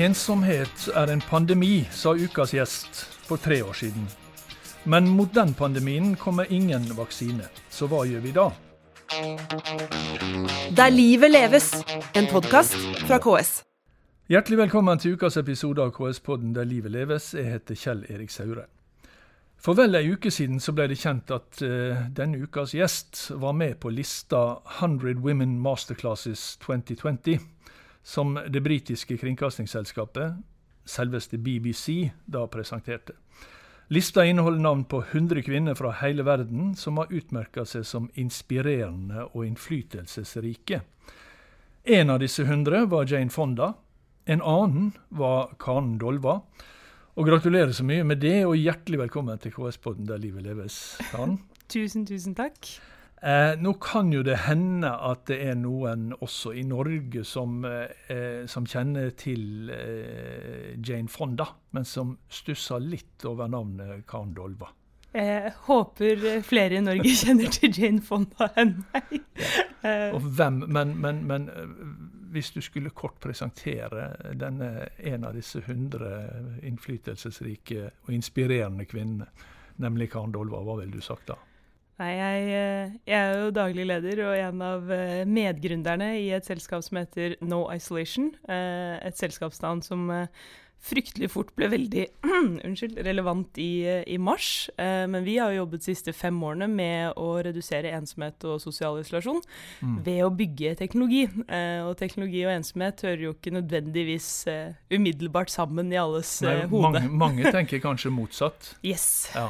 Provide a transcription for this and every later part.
Ensomhet er en pandemi, sa ukas gjest for tre år siden. Men mot den pandemien kommer ingen vaksine. Så hva gjør vi da? Der livet leves, en podkast fra KS. Hjertelig velkommen til ukas episode av KS-podden Der livet leves. Jeg heter Kjell Erik Saure. For vel ei uke siden så ble det kjent at uh, denne ukas gjest var med på lista 100 Women Masterclasses 2020 som det britiske kringkastingsselskapet, selveste BBC, da presenterte. Lista inneholder navn på 100 kvinner fra hele verden som har utmerka seg som inspirerende og innflytelsesrike. En av disse 100 var Jane Fonda. En annen var Karen Dolva. Og gratulerer så mye med det, og hjertelig velkommen til KS-podden Der livet leves, Karen. tusen, tusen takk. Eh, nå kan jo det hende at det er noen også i Norge som, eh, som kjenner til eh, Jane Fonda, men som stusser litt over navnet Karen Dolva. Jeg håper flere i Norge kjenner til Jane Fonda enn meg. Ja. Og hvem, men, men, men, eh, hvis du skulle kort presentere denne, en av disse hundre innflytelsesrike og inspirerende kvinnene, nemlig Karen Dolva, hva ville du sagt da? Nei, jeg, eh, jeg, er jo daglig leder og en av eh, medgründerne i et selskap som heter No Isolation. Eh, et selskapsnavn som fryktelig fort ble veldig unnskyld, relevant i, i mars. Eh, men vi har jobbet de siste fem årene med å redusere ensomhet og sosial isolasjon mm. ved å bygge teknologi. Eh, og teknologi og ensomhet hører jo ikke nødvendigvis eh, umiddelbart sammen i alles Nei, hode. Mange, mange, tenker kanskje motsatt. yes, ja.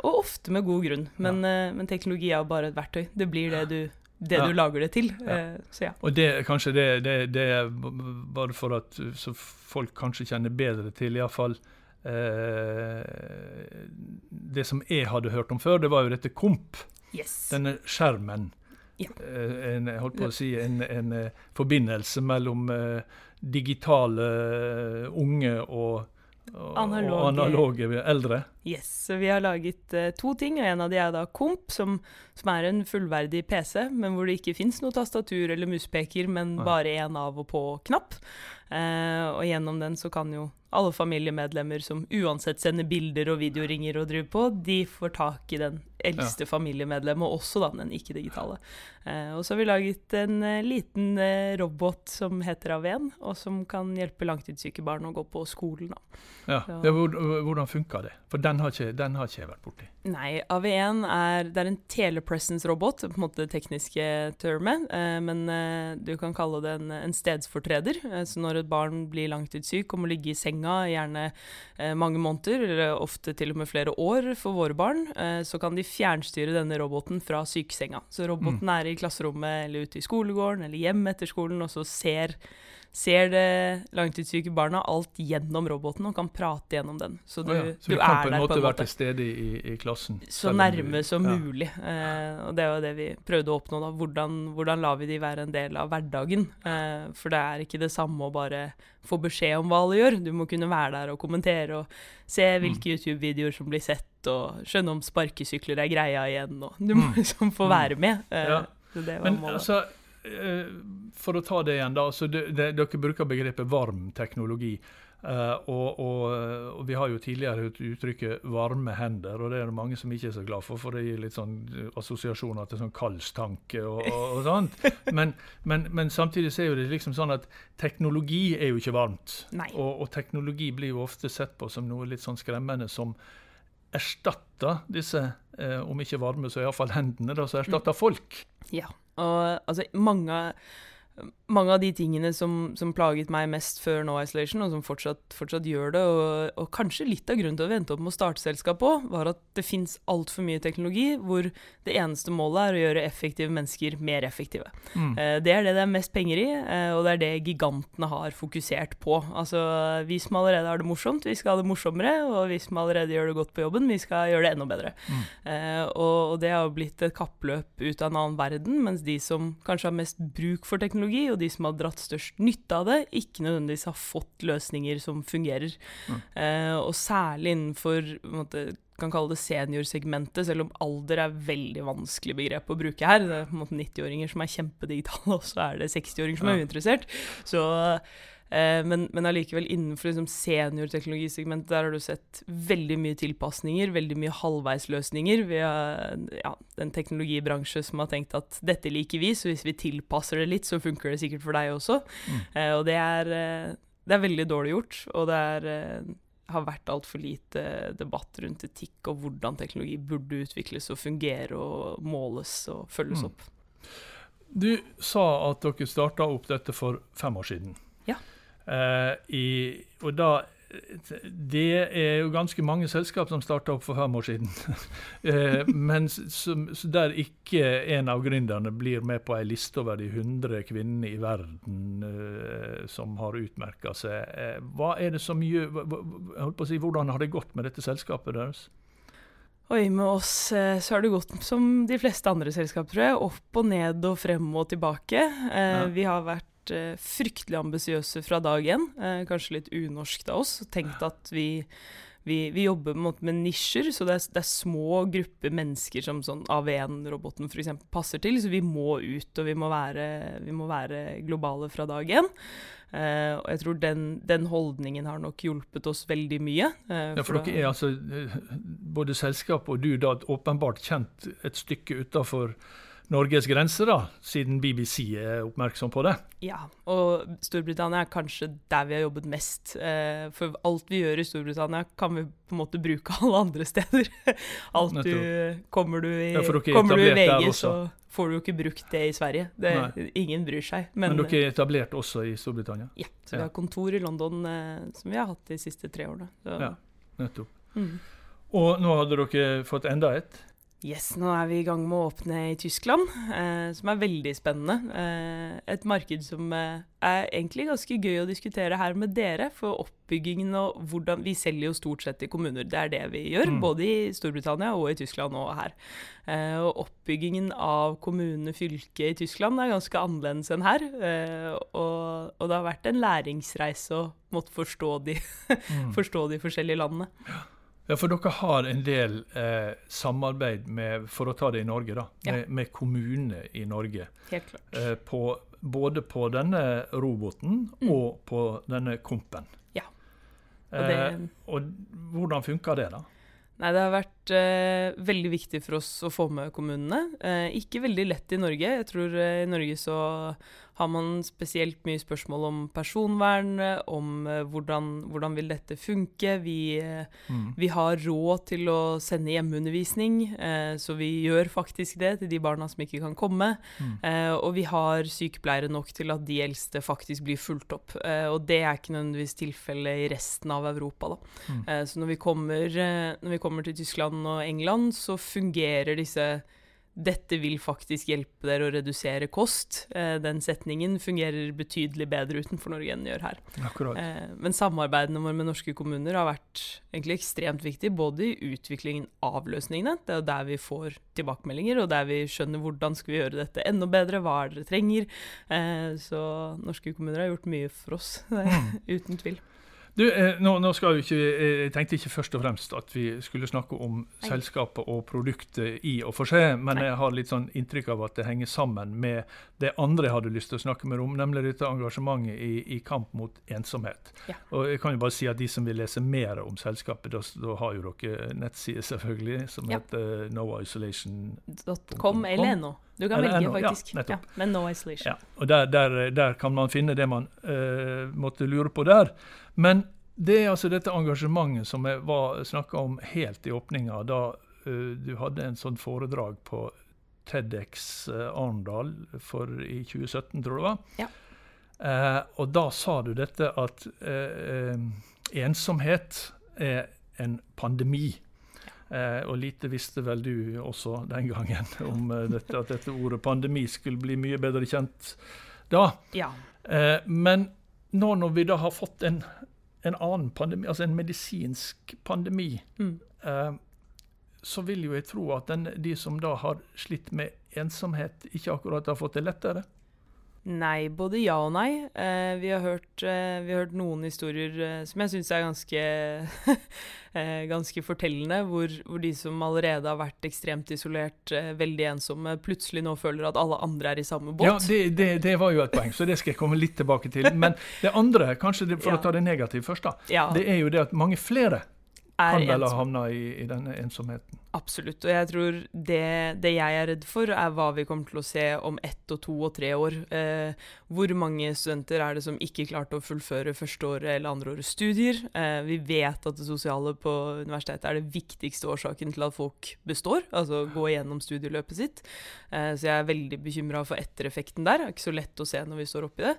og ofte med god grunn. Men, ja. men teknologi er jo bare et verktøy. Det blir det du det ja. du lager det til. Ja. så ja. Og det, kanskje det, det, det, bare for at folk kanskje kjenner bedre til, iallfall eh, Det som jeg hadde hørt om før, det var jo dette komp. Yes. Denne skjermen. Ja. Eh, en, jeg holdt på å si en, en forbindelse mellom digitale unge og, og, analoge. og, analoge. eldre. Yes, så Vi har laget to ting. og En av de er da Komp, som, som er en fullverdig PC, men hvor det ikke fins noe tastatur eller muspeker, men bare en av og på-knapp. Uh, og gjennom den så kan jo alle familiemedlemmer som uansett sender bilder og videoringer og driver på, de får tak i den eldste ja. familiemedlemmet, og også da den ikke-digitale. Eh, og så har vi laget en eh, liten eh, robot som heter AV1, og som kan hjelpe langtidssyke barn å gå på skolen. Da. Ja, ja Hvordan funka det? For den har, ikke, den har ikke jeg vært borti. Nei, AV1 er, det er en telepresence-robot, på en måte det tekniske termet. Eh, men eh, du kan kalle det en, en stedsfortreder. så når et barn blir langtidssyk og må ligge i senga gjerne mange måneder, eller ofte til og med flere år for våre barn, så kan de fjernstyre denne roboten fra sykesenga. Så roboten mm. er i klasserommet eller ute i skolegården eller hjemme etter skolen, og så ser ser det langtidssyke barna alt gjennom roboten og kan prate gjennom den. Så du, oh ja. så du, du kan på en måte være til stede i, i, klassen? Så nærme som ja. mulig. Eh, og det var det vi prøvde å oppnå. da. Hvordan, hvordan lar vi de være en del av hverdagen? Eh, for det er ikke det samme å bare få beskjed om hva alle gjør. Du må kunne være der og kommentere og se mm. hvilke mm. YouTube-videoer som blir sett, og skjønne om sparkesykler er greia igjen. Og du må mm. liksom få mm. være med. Eh, ja. Men altså Eh, for å ta det igjen, da. Altså, det, det, dere bruker begrepet varm teknologi. Uh, og, og, og, vi har jo tidligere hørt uttrykket 'varme hender', og det er det mange som ikke er så glad for, for det gir litt sånn assosiasjoner til sånn kaldstanke og, og, sånt. Men, men, men, samtidig så er jo det liksom sånn at teknologi er jo ikke varmt. Og, teknologi blir jo ofte sett på som noe litt sånn skremmende som erstatter disse, eh, om ikke varme, så iallfall hendene, da, så erstatter mm. folk. Ja, og altså, mange mange av de tingene som, som, plaget meg mest før No Isolation, og som fortsatt, fortsatt gjør det, og, og, kanskje litt av grunnen til å vente opp med å starte selskap òg, var at det fins altfor mye teknologi hvor det eneste målet er å gjøre effektive mennesker mer effektive. Mm. Eh, det er det det er mest penger i, eh, og det er det gigantene har fokusert på. Altså, vi som allerede har det morsomt, vi skal ha det morsommere, og vi som allerede gjør det godt på jobben, vi skal gjøre det enda bedre. Mm. Eh, og, og, det har blitt et kappløp ut av en annen verden, mens de som kanskje har mest bruk for teknologi, og de som har dratt størst nytte av det, ikke nødvendigvis har fått løsninger som fungerer. Mm. Eh, og særlig innenfor måte, kan kalle det seniorsegmentet, selv om alder er veldig vanskelig begrep å bruke her. Det er 90-åringer som er kjempedigitale, og så er det 60-åringer som er uinteressert. Så Eh, men, men allikevel innenfor liksom seniorteknologisegmentet der har du sett veldig mye tilpasninger, veldig mye halvveisløsninger. Vi har ja, en teknologibransje som har tenkt at dette liker vi, så hvis vi tilpasser det litt, så funker det sikkert for deg også. Mm. Eh, og det er, eh, det er veldig dårlig gjort, og det er, eh, har vært altfor lite debatt rundt etikk og hvordan teknologi burde utvikles og fungere og måles og følges Mm. opp. Du sa at dere starta opp dette for fem år siden. Ja. Eh, i, og da Det er jo ganske mange selskap som starta opp for fem år siden. eh, men som, så der ikke en av gründerne blir med på ei liste over de 100 kvinnene i verden eh, som har utmerka seg. Hva er det som gjør si, Hvordan har det gått med dette selskapet deres? Oi, med oss så har det gått som de fleste andre selskap, tror jeg. Opp og ned og frem og tilbake. Eh, Ja. Vi har vært eh, fryktelig ambisiøse fra dag én. Eh, kanskje litt unorskt av oss. Tenkt at vi, vi, vi jobber med nisjer, så det er, det er små grupper mennesker som sånn AV1-roboten f.eks. passer til. Så vi må ut, og vi må være, vi må være globale fra dag én. Uh, og jeg tror den, den holdningen har nok hjulpet oss veldig mye. Uh, Ja, for dere er altså, eh, både selskapet og du, da, åpenbart kjent et stykke utafor Norges grenser, da, siden BBC er oppmerksom på det. Ja, og Storbritannia er kanskje der vi har jobbet mest. Eh, for alt vi gjør i Storbritannia, kan vi på en måte bruke alle andre steder. Alt du, kommer du i, Ja, er kommer du i VG, så får du jo ikke brukt det i Sverige. Det, ingen bryr seg. Men, Men, dere er etablert også i Storbritannia? ja, så vi har kontor i London eh, som vi har hatt de siste tre årene. Så, Ja. Nettopp. mm. Og nå hadde dere fått enda et. Yes, nå er vi i gang med å åpne i Tyskland, eh, som er veldig spennende. Eh, et marked som eh, er egentlig ganske gøy å diskutere her med dere, for oppbyggingen og hvordan Vi selger jo stort sett i kommuner, det er det vi gjør, Mm. både i Storbritannia og i Tyskland og her. Eh, og oppbyggingen av kommune, fylke i Tyskland er ganske annerledes enn her. Eh, og, og det har vært en læringsreise å måtte forstå de, Mm. forstå de forskjellige landene. Ja, for dere har en del eh, samarbeid med, for å ta det i Norge, da, Ja. med, med kommuner i Norge. Helt klart. Eh, på, både på denne roboten Mm. og på denne kompen. Ja. Og det- Eh, og hvordan funker det, da? Nei, det har vært eh, veldig viktig for oss å få med kommunene. Eh, ikke veldig lett i Norge. Jeg tror eh, i Norge så har man spesielt mye spørsmål om personvern, om eh, hvordan, hvordan vil dette funke. Vi, eh, Mm. vi har råd til å sende hjemmeundervisning, eh, så vi gjør faktisk det til de barna som ikke kan komme. Mm. Eh, og vi har sykepleiere nok til at de eldste faktisk blir fulgt opp. Eh, og det er ikke nødvendigvis tilfellet i resten av Europa. Mm. Eh, så når vi, kommer, når vi kommer til Tyskland og England, så fungerer disse dette vil faktisk hjelpe dere å redusere kost. Eh, den setningen fungerer betydelig bedre utenfor Norge enn den gjør her. Akkurat. Eh, men samarbeidene våre med norske kommuner har vært egentlig ekstremt viktig, både i utviklingen av løsningene, det er jo der vi får tilbakemeldinger, og der vi skjønner hvordan skal vi gjøre dette enda bedre, hva er det dere trenger. Eh, så norske kommuner har gjort mye for oss, Mm. uten tvil. Du, eh, nå, nå skal vi ikke, eh, Jeg tenkte ikke først og fremst at vi skulle snakke om Nei. selskapet og produktet i og for seg, men Nei. jeg har litt sånn inntrykk av at det henger sammen med det andre jeg hadde lyst til å snakke med om, nemlig dette engasjementet i, i kamp mot ensomhet. Ja. Og jeg kan jo bare si at De som vil lese mer om selskapet, da, da har jo dere nettside selvfølgelig, som Ja. heter noisolation.com. eller .no. Du kan velge, NO, ja, faktisk. men no isolation. Ja, og der, der, der kan man finne det man uh, måtte lure på der. Men det er altså dette engasjementet som jeg var snakka om helt i åpninga, da uh, du hadde en sånn foredrag på TEDX eh, Arendal i 2017, tror jeg det var. Ja. Uh, og da sa du dette at ensomhet er en pandemi. Eh, og lite visste vel du også den gangen om eh, dette, at dette ordet pandemi skulle bli mye bedre kjent da. Ja. Eh, men nå når vi da har fått en, en annen pandemi, altså en medisinsk pandemi, Mm. eh, så vil jo jeg tro at den, de som da har slitt med ensomhet, ikke akkurat har fått det lettere. Nei, både ja og nei. Eh, vi, har hørt, eh, vi, har hørt, noen historier eh, som jeg syns er ganske, eh, ganske fortellende, hvor, hvor, de som allerede har vært ekstremt isolert, eh, veldig ensomme, plutselig nå føler at alle andre er i samme båt. Ja, det, det, det, var jo et poeng, så det skal jeg komme litt tilbake til. Men det andre, kanskje for ja. å ta det negative først, da, ja. det er jo det at mange flere kan vel ha havna i, i denne ensomheten. Absolutt. Og jeg tror det, det, jeg er redd for, er hva vi kommer til å se om ett og to og tre år. Eh, hvor mange studenter er det som ikke klarte å fullføre førsteåret eller andreårets studier? Eh, vi vet at det sosiale på universitetet er det viktigste årsaken til at folk består, altså gå igjennom studieløpet sitt. Eh, så jeg er veldig bekymra for ettereffekten der. Det er ikke så lett å se når vi står oppi det.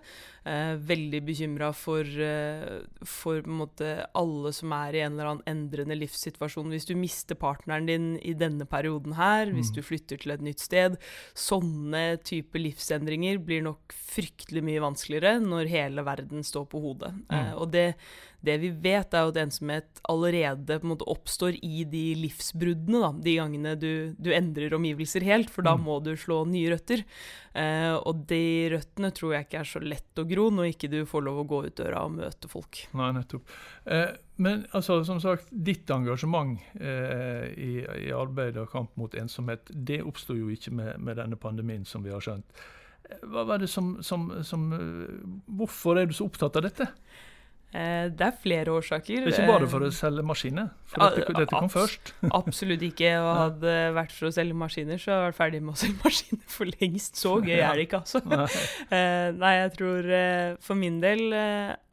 Eh, veldig bekymra for, eh, for måte, alle som er i en eller annen endrende livssituasjon. Hvis du mister partneren din din i denne perioden her, hvis mm. du flytter til et nytt sted. Sånne type livsendringer blir nok fryktelig mye vanskeligere når hele verden står på hodet. Mm. Eh, og det, det, vi vet, er jo at ensomhet allerede på en måte oppstår i de livsbruddene, da, de gangene du, du endrer omgivelser helt, for da mm. må du slå nye røtter. Eh, og de røttene tror jeg ikke er så lett å gro når ikke du får lov å gå ut døra og møte folk. Nei, nettopp. Eh, men altså, som sagt, ditt engasjement eh, i, i, arbeid og kamp mot ensomhet, det oppsto jo ikke med, med, denne pandemien, som vi har skjønt. Eh, hva var det som, som, som, eh, Hvorfor er du så opptatt av dette? Eh, det er flere årsaker. Er ikke bare for å eh, selge maskiner? For dette, dette kom først? Absolutt ikke. Og hadde det vært for å selge maskiner, så hadde jeg vært ferdig med å selge maskiner for lengst. Så gøy er det ikke, altså. Eh, nei, jeg tror for min del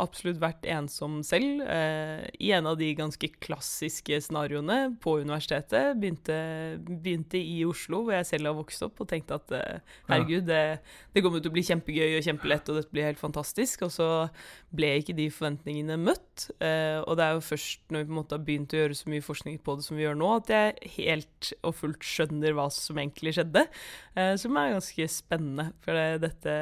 absolutt vært ensom selv. I en av de ganske klassiske scenarioene på universitetet. Begynte, begynte, i Oslo, hvor jeg selv har vokst opp, og tenkte at herregud, det, det kommer til å bli kjempegøy og kjempelett, og dette blir helt fantastisk. Og så ble ikke de forventningene forventningene møtt. Eh, og det er jo først når vi på en måte har begynt å gjøre så mye forskning på det som vi gjør nå, at jeg helt og fullt skjønner hva som egentlig skjedde. Eh, som er ganske spennende, for det, dette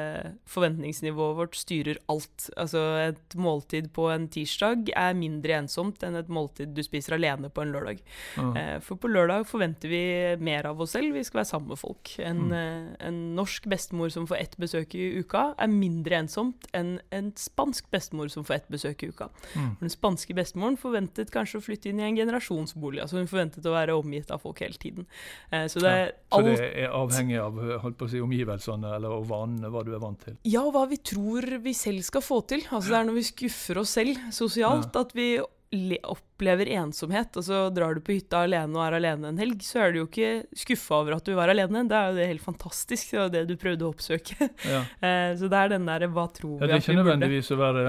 forventningsnivået vårt styrer alt. Altså et måltid på en tirsdag er mindre ensomt enn et måltid du spiser alene på en lørdag. Mm. Eh, for på lørdag forventer vi mer av oss selv, vi skal være sammen med folk. En, mm. Eh, en norsk bestemor som får ett besøk i uka, er mindre ensomt enn en spansk bestemor som får ett besøk uka. Mm. Den spanske bestemoren forventet kanskje å flytte inn i en generasjonsbolig. altså Hun forventet å være omgitt av folk hele tiden. Eh, så, det ja, så det er avhengig av holdt på å si, omgivelsene eller vanene, hva du er vant til? Ja, hva vi tror vi selv skal få til. Altså Det er når vi skuffer oss selv sosialt, ja. at vi opplever ensomhet, og så drar du på hytta alene og er alene en helg, så er du jo ikke skuffa over at du var alene. Da er jo det helt fantastisk. Det var det du prøvde å oppsøke. Ja. Eh, så det er den derre hva tror vi ja, Det er ikke nødvendigvis å være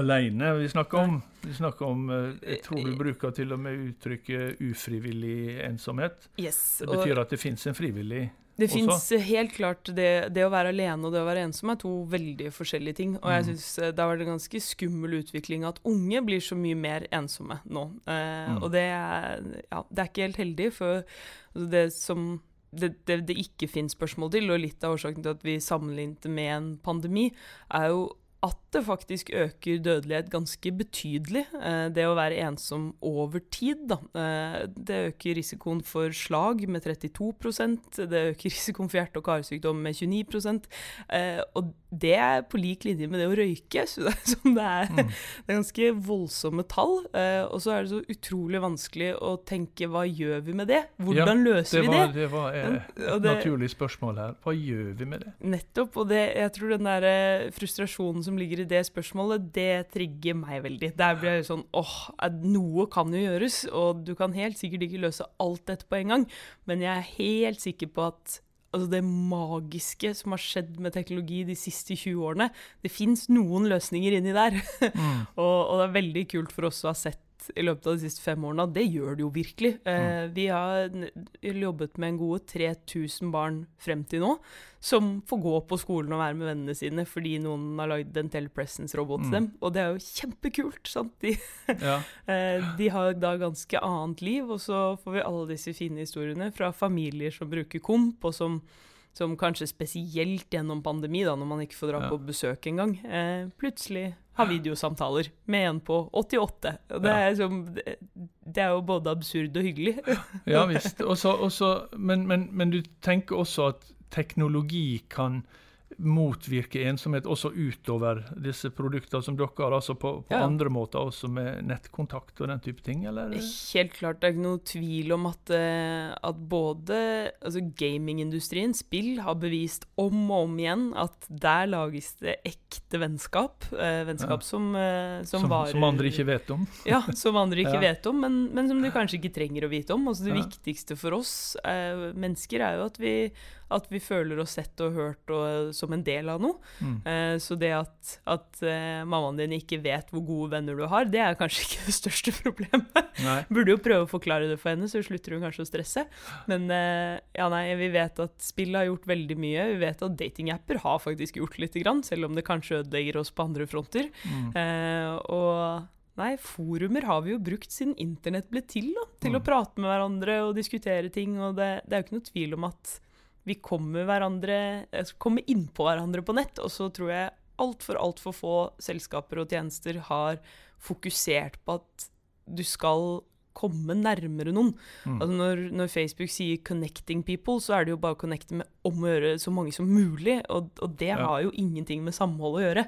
alene vi snakker om. Vi snakker om eh, Jeg tror du bruker til og med uttrykket ufrivillig ensomhet. Yes, det betyr at det fins en frivillig det fins helt klart det, det, å være alene og det å være ensom er to veldig forskjellige ting. Og jeg mm. syns eh, det har vært en ganske skummel utvikling at unge blir så mye mer ensomme nå. Eh, mm. Og det er, ja, det er ikke helt heldig, for altså, det som det, det, det ikke finnes spørsmål til, og litt av årsaken til at vi sammenlignet med en pandemi, er jo at det faktisk øker dødelighet ganske betydelig. Eh, det å være ensom over tid, da. Eh, det øker risikoen for slag med 32% det øker risikoen for hjerte- og karsykdom med 29 eh, Og det er på lik linje med det å røyke. Så det er, det er, mm. det er ganske voldsomme tall. Og så er det så utrolig vanskelig å tenke hva gjør vi med det? Hvordan ja, løser det var, vi det? Det var et naturlig spørsmål her. Hva gjør vi med det? Nettopp. Og det, jeg tror den der frustrasjonen som ligger i det spørsmålet, det trigger meg veldig. Der blir jeg sånn åh, noe kan jo gjøres, og du kan helt sikkert ikke løse alt dette på en gang, men jeg er helt sikker på at altså det magiske som har skjedd med teknologi de siste 20 årene, det fins noen løsninger inni der. Mm. og, og det er veldig kult for oss å ha sett i løpet av de siste fem årene. Det gjør det jo virkelig. Eh, mm. vi har jobbet med en gode 3000 barn frem til nå, som får gå på skolen og være med vennene sine fordi noen har lagd en telepresence-robot til mm. dem. Og det er jo kjempekult. sant? De, ja. eh, de, har da ganske annet liv, og så får vi alle disse fine historiene fra familier som bruker komp, og som som kanskje spesielt gjennom pandemi, da, når man ikke får dra ja. på besøk engang, eh, plutselig har videosamtaler med en på 88. Det er, som, det er jo både absurd og hyggelig. ja visst. Også, også, men, men, men, du tenker også at teknologi kan motvirke ensomhet også utover disse produktene som dere har, altså på, på Ja. andre måter, også med nettkontakt og den type ting, eller? Helt klart, det er ikke noe tvil om at, eh, at både altså gamingindustrien, spill, har bevist om og om igjen at der lages det ekte vennskap. Eh, vennskap Ja. som, eh, som, Som, varer som andre ikke vet om? Ja, som andre ikke Ja. vet om, men, men som du kanskje ikke trenger å vite om. Altså Det viktigste for oss mennesker er jo at vi, at vi føler oss sett og hørt og, som en del av noe. Mm. Eh, så det at, at eh, mammaen din ikke vet hvor gode venner du har, det er kanskje ikke det største problemet. Nei. Burde jo prøve å forklare det for henne, så slutter hun kanskje å stresse. Men eh, ja, nei, vi vet at spill har gjort veldig mye. Vi vet at datingapper har faktisk gjort lite grann, selv om det kanskje ødelegger oss på andre fronter. Mm. Eh, og nei, forumer har vi jo brukt siden internett ble til, da, til Mm. å prate med hverandre og diskutere ting. Og det, det er jo ikke noe tvil om at vi kommer, hverandre, eh, kommer innpå hverandre på nett, og så tror jeg altfor, altfor få selskaper og tjenester har fokusert på at du skal komme nærmere noen. Mm. Altså når, når Facebook sier 'connecting people', så er det jo bare å connecte med om å gjøre så mange som mulig, og, og det Ja. har jo ingenting med samhold å gjøre.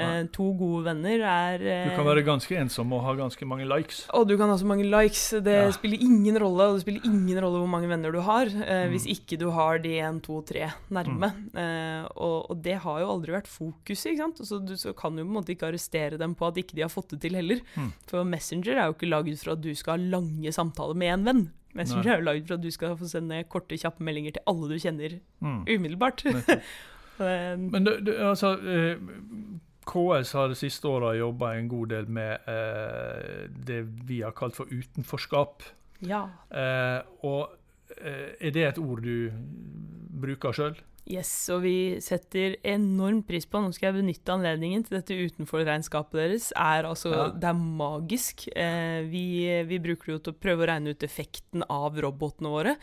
Eh, to gode venner er eh, Du kan være ganske ensom og ha ganske mange likes. og du kan ha så mange likes. Det Ja. spiller ingen rolle, og det spiller ingen rolle hvor mange venner du har, eh, Mm. hvis ikke du har de en, to, tre nærme. Eh, og, og det har jo aldri vært fokuset, ikke sant. Så du så kan jo på en måte ikke arrestere dem på at ikke de har fått det til heller. Mm. For Messenger er jo ikke lagd for at du skal ha lange samtaler med en venn. Messenger Nei. er jo lagd for at du skal få sende korte, kjappe meldinger til alle du kjenner Mm. umiddelbart. Men det, det, altså, eh, KS har de siste åra jobba en god del med eh, det vi har kalt for utenforskap. ja. Eh, og eh, er det et ord du bruker sjøl? Yes, og vi setter enormt pris på, nå skal jeg benytte anledningen til dette utenfor-regnskapet deres, er altså, Ja. det er magisk. Eh, vi, vi bruker det jo til å prøve å regne ut effekten av robotene våre,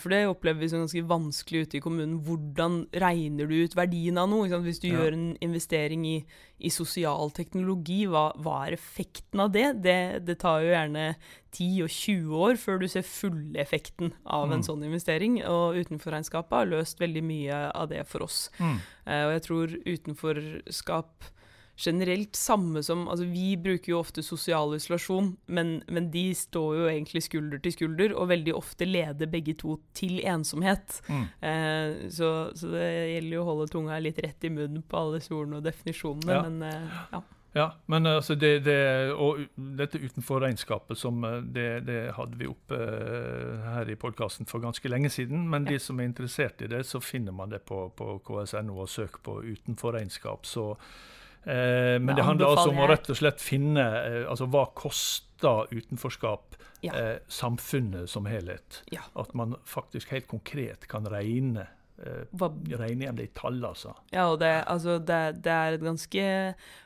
for det opplever vi som ganske vanskelig ute i kommunen. Hvordan regner du ut verdien av noe? Hvis du Ja. gjør en investering i, i sosial teknologi, hva, hva er effekten av det? det? Det tar jo gjerne 10 og 20 år før du ser fulle effekten av en Mm. sånn investering, og utenforregnskapet har løst veldig mye av det for oss. Mm. Eh, og jeg tror utenforskap generelt samme som Altså, vi bruker jo ofte sosial isolasjon, men, men de står jo egentlig skulder til skulder, og veldig ofte leder begge to til ensomhet. Mm. Eh, så, så det gjelder jo å holde tunga litt rett i munnen på alle disse ordene og definisjonene, Ja. men eh, ja. Ja, men altså det, det, og dette utenfor regnskapet, som eh, det, det hadde vi oppe eh, her i podkasten for ganske lenge siden. Men de som er interessert i det, så finner man det på, på KSNO og søk på utenfor regnskap. Så, eh, men Det handler altså om å rett og slett finne eh, altså hva koster utenforskap Ja. eh, samfunnet som helhet. Ja. At man faktisk helt konkret kan regne, eh, Hva, regne hjem det i tall, altså. ja, og det, altså, det, det er et ganske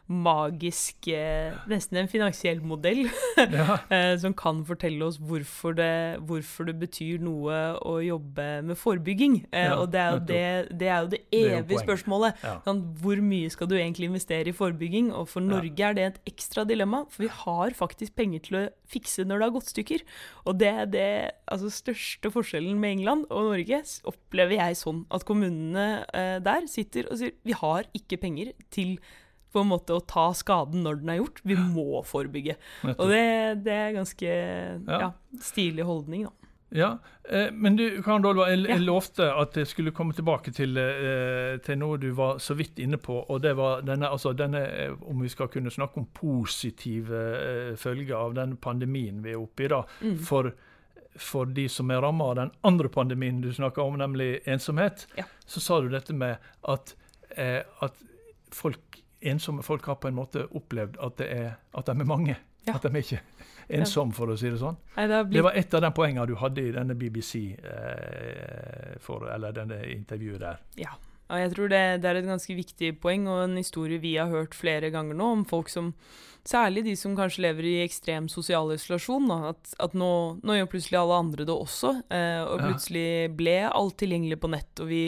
magisk eh, Nesten en finansiell modell. Ja. eh, som kan fortelle oss hvorfor det, hvorfor det betyr noe å jobbe med forebygging. Eh, Ja, og det er, jo det, det er jo det er jo evige spørsmålet. Ja. Sånn, hvor mye skal du egentlig investere i forebygging? Og for. Norge er det et ekstra dilemma, for vi har faktisk penger til å fikse når det har gått stykker. Og det er det altså, største forskjellen med England og Norge, opplever jeg sånn at kommunene eh, der sitter og sier vi har ikke penger til på en måte å ta skaden når den er gjort. Vi må forebygge. Og det, det er ganske Ja. ja. stilig holdning, da. Ja, eh, men du, Karen Dolva, jeg, jeg lovte at jeg skulle komme tilbake til, eh, til noe du var så vidt inne på, og det var denne, altså denne eh, om vi skal kunne snakke om positive eh, følger av den pandemien vi er oppe i da, Mm. for, for de som er rammet av den andre pandemien du snakka om, nemlig ensomhet, Ja. så sa du dette med at, eh, at folk, ensomme folk har på en måte opplevd at, det er, at de er mange. Ja. At de er ikke ensomme, for å si det sånn. Nei, det blitt... Det var et av de poengene du hadde i denne BBC, eh, for, eller denne intervjuet der. Ja. Og jeg tror det, det er et ganske viktig poeng, og en historie vi har hørt flere ganger nå, om folk som Særlig de som kanskje lever i ekstrem sosial isolasjon. Da, at, at nå, nå gjør plutselig alle andre det også. Eh, og plutselig ble alt tilgjengelig på nett. Og vi,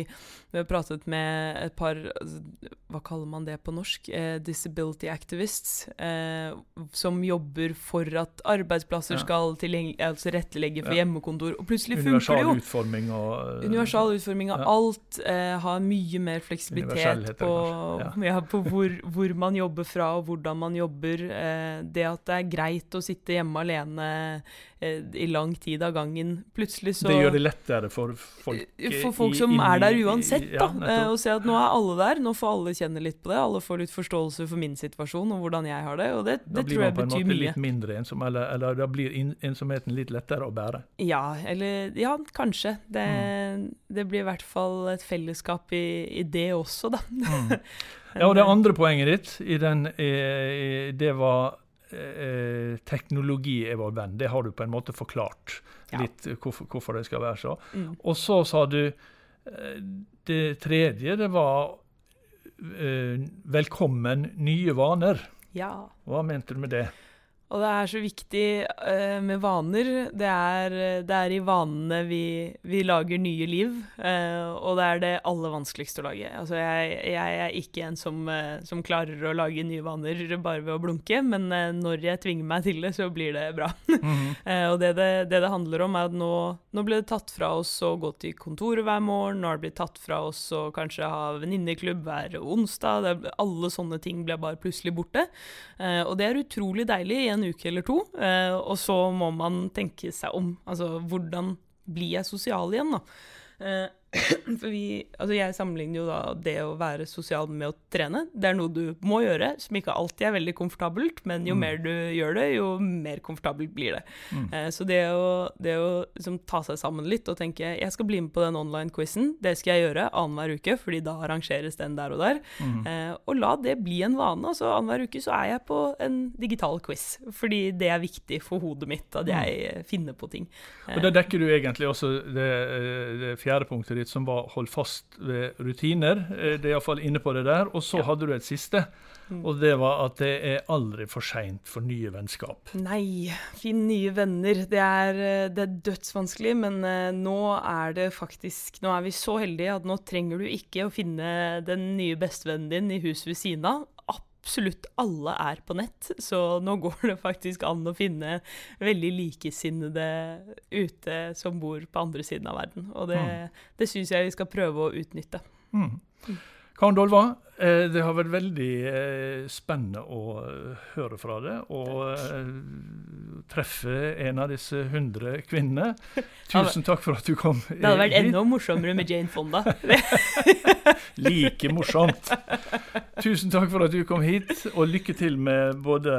vi har pratet med et par altså, Hva kaller man det på norsk? Eh, disability activists. Eh, som jobber for at arbeidsplasser Ja. skal altså rettelegge for Ja. hjemmekontor. Og plutselig funker det Universal jo. utforming og eh, Universal utforming av Ja. alt, eh, har mye mye mer fleksibilitet på, ja. ja. på hvor, hvor man jobber fra og hvordan man jobber. Eh, det at det er greit å sitte hjemme alene i lang tid av gangen. Plutselig så Det gjør det lettere for folk For folk som inn er der i- uansett, ja, da. Å eh, se at nå er alle der. Nå får alle kjenne litt på det. Alle får litt forståelse for min situasjon og hvordan jeg har det. Og det, tror Da det blir tror man jeg på en måte mye. litt mindre ensom, eller, eller da blir ensomheten litt lettere å bære. Ja, eller Ja, kanskje. Det, Mm. det blir i hvert fall et fellesskap i, i det også, da. Ja, og Det andre poenget ditt i den, eh, det var eh, teknologi er vår venn. Det har du på en måte forklart Ja. litt eh, hvorfor, hvorfor det skal være så. Mm. Og så sa du eh, Det tredje, det var eh, 'velkommen nye vaner'. Ja. Hva mente du med det? Og det er så viktig uh, med vaner. Det er, det er i vanene vi, vi lager nye liv, uh, og det er det aller vanskeligste å lage. Altså, jeg, jeg er ikke en som, uh, som klarer å lage nye vaner bare ved å blunke, men når jeg tvinger meg til det, så blir det bra. Mhm. Eh, og det det, det det handler om, er at nå, nå ble det tatt fra oss å gå til kontoret hver morgen, nå har det blitt tatt fra oss å kanskje ha venninneklubb hver onsdag. Det, alle sånne ting ble bare plutselig borte. Og det er utrolig deilig i en uke eller to. Eh, og så må man tenke seg om. Altså, hvordan blir jeg sosial igjen, da? Eh, for vi, altså jeg sammenligner jo da det å være sosial med å trene. Det er noe du må gjøre, som ikke alltid er veldig komfortabelt, men jo Mm. mer du gjør det, jo mer komfortabelt blir det. Mm. Eh, så det å, det å liksom ta seg sammen litt og tenke jeg skal bli med på den online-quizen, det skal jeg gjøre annenhver uke, fordi da arrangeres den der og der. Mm. Eh, og la det bli en vane. altså Annenhver uke så er jeg på en digital quiz, fordi det er viktig for hodet mitt at jeg eh, finner på ting. Og Da dekker du egentlig også det, eh, det fjerde punktet ditt, som var 'hold fast ved rutiner'. Eh, Det er iallfall inne på det der. Og så Ja. hadde du et siste, Mm. og det var at det er aldri for seint for nye vennskap. Nei, finn nye venner. Det er, eh, det er dødsvanskelig, men eh, nå er det faktisk Nå er vi så heldige at nå trenger du ikke å finne den nye bestevennen din i huset ved siden av. Absolutt alle er på nett, så nå går det faktisk an å finne veldig likesinnede ute som bor på andre siden av verden. Og det, Mm. det syns jeg vi skal prøve å utnytte. Mm. Karen Dolva, det har vært veldig eh, spennende å eh, høre fra deg og eh, treffe en av disse hundre kvinnene. Tusen takk for at du kom. Det hadde vært enda morsommere med Jane Fonda. Like morsomt. Tusen takk for at du kom hit, og lykke til med både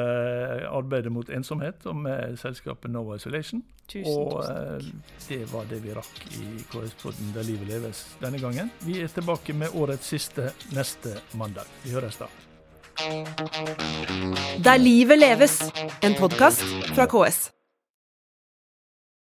arbeidet mot ensomhet og med selskapet No Isolation. Tusen, og tusen takk. eh, det var det vi rakk i KS-podden Der livet leves denne gangen. Vi er tilbake med årets siste neste mandag. Vi høres da. Der livet leves, en podkast fra KS.